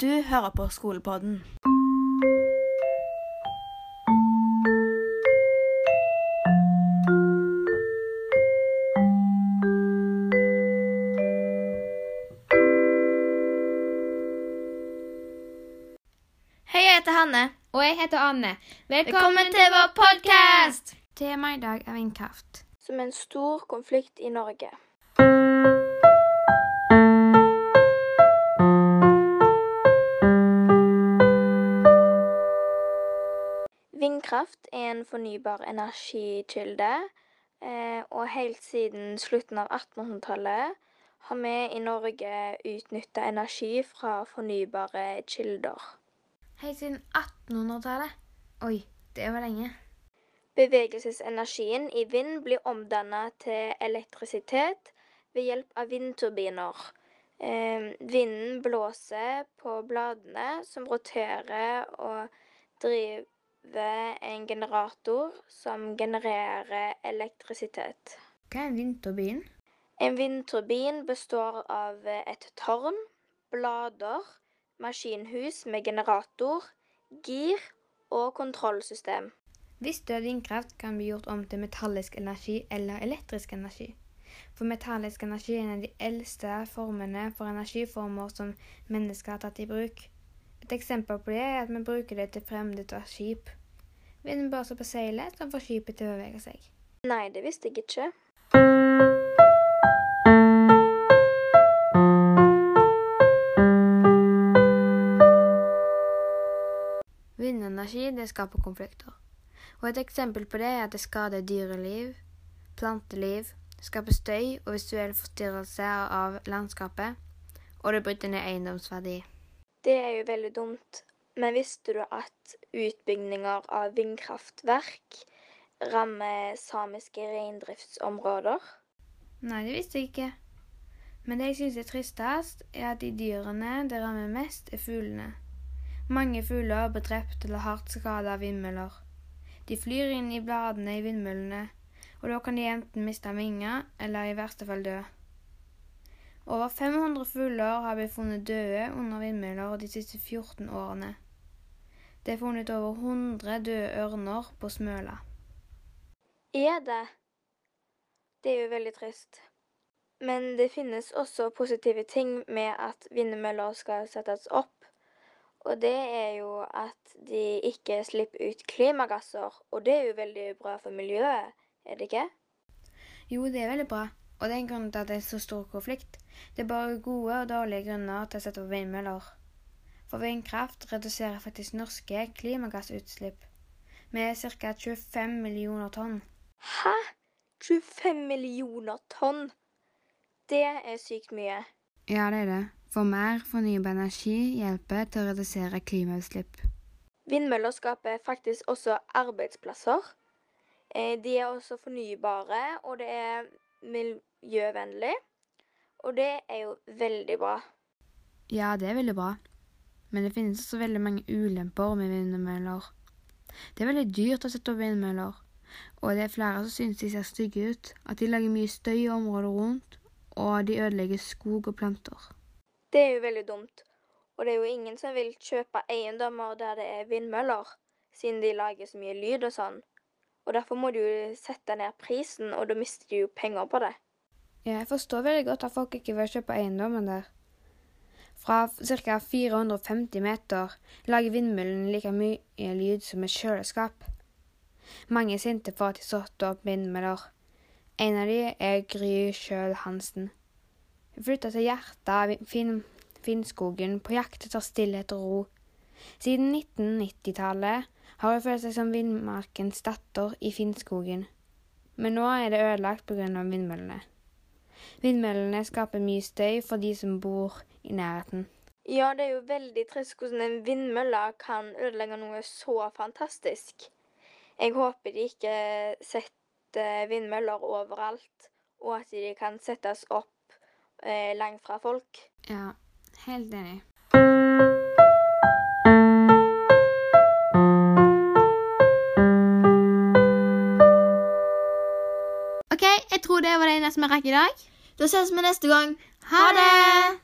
Du hører på Skolepodden. Hei, jeg heter Hanne. Og jeg heter Anne. Velkommen til vår podkast! Temaet i dag er vindkraft. som en stor konflikt i Norge. Vindkraft er en fornybar energikilde, eh, og helt siden slutten av 1800-tallet har vi i Norge utnytta energi fra fornybare kilder. Helt siden 1800-tallet. Oi, det var lenge. Bevegelsesenergien i vind blir omdannet til elektrisitet ved hjelp av vindturbiner. Eh, vinden blåser på bladene som roterer og driver en generator som genererer elektrisitet. Hva er en vindturbin? En vindturbin består av et tårn, blader, maskinhus med generator, gir og kontrollsystem. Hvis at vindkraft kan bli gjort om til metallisk energi eller elektrisk energi? For metallisk energi er en av de eldste formene for energiformer som mennesker har tatt i bruk. Et eksempel på det er at vi bruker det til fremdrift av skip. Vinden blåser på seilet som får skipet til å bevege seg. Nei, det visste jeg ikke. Vindenergi det skaper konflikter. Og Et eksempel på det er at det skader dyreliv, planteliv, skaper støy og visuell forstyrrelse av landskapet, og det bryter ned eiendomsverdi. Det er jo veldig dumt. Men visste du at utbygginger av vindkraftverk rammer samiske reindriftsområder? Nei, det visste jeg ikke. Men det jeg syns er tristest, er at de dyrene det rammer mest, er fuglene. Mange fugler blir drept eller hardt skadet av vindmøller. De flyr inn i bladene i vindmøllene, og da kan de enten miste vinger eller i verste fall dø. Over 500 fugler har blitt funnet døde under vindmøller de siste 14 årene. Det er funnet over 100 døde ørner på Smøla. Er det? Det er jo veldig trist. Men det finnes også positive ting med at vindmøller skal settes opp. Og det er jo at de ikke slipper ut klimagasser, og det er jo veldig bra for miljøet, er det ikke? Jo, det er veldig bra, og det er en grunn til at det er så stor konflikt. Det er bare gode og dårlige grunner til å sette opp vindmøller. For vindkraft reduserer faktisk norske klimagassutslipp med ca. 25 millioner tonn. Hæ? 25 millioner tonn? Det er sykt mye. Ja, det er det. For mer fornybar energi hjelper til å redusere klimautslipp. Vindmøller skaper faktisk også arbeidsplasser. Eh, De er også fornybare, og det er miljøvennlig. Og det er jo veldig bra. Ja, det er veldig bra. Men det finnes også veldig mange ulemper med vindmøller. Det er veldig dyrt å sette opp vindmøller, og det er flere som synes de ser stygge ut, at de lager mye støy i området rundt, og de ødelegger skog og planter. Det er jo veldig dumt. Og det er jo ingen som vil kjøpe eiendommer der det er vindmøller, siden de lager så mye lyd og sånn. Og derfor må de jo sette ned prisen, og da mister de jo penger på det. Jeg forstår veldig godt at folk ikke vil kjøpe eiendommen der. Fra ca. 450 meter lager vindmøllen like mye lyd som et kjøleskap. Mange er sinte for at de satte opp vindmøller. En av de er Gry Kjøl Hansen. Hun flytta til hjertet av fin Finnskogen på jakt etter stillhet og ro. Siden 1990-tallet har hun følt seg som villmarkens datter i Finnskogen. Men nå er det ødelagt pga. vindmøllene. Vindmøllene skaper mye støy for de som bor i nærheten. Ja, det er jo veldig trist hvordan en vindmølle kan ødelegge noe så fantastisk. Jeg håper de ikke setter vindmøller overalt, og at de kan settes opp eh, langt fra folk. Ja, helt enig. OK, jeg tror det var det eneste vi rakk i dag. Da ses vi neste gang. Ha det!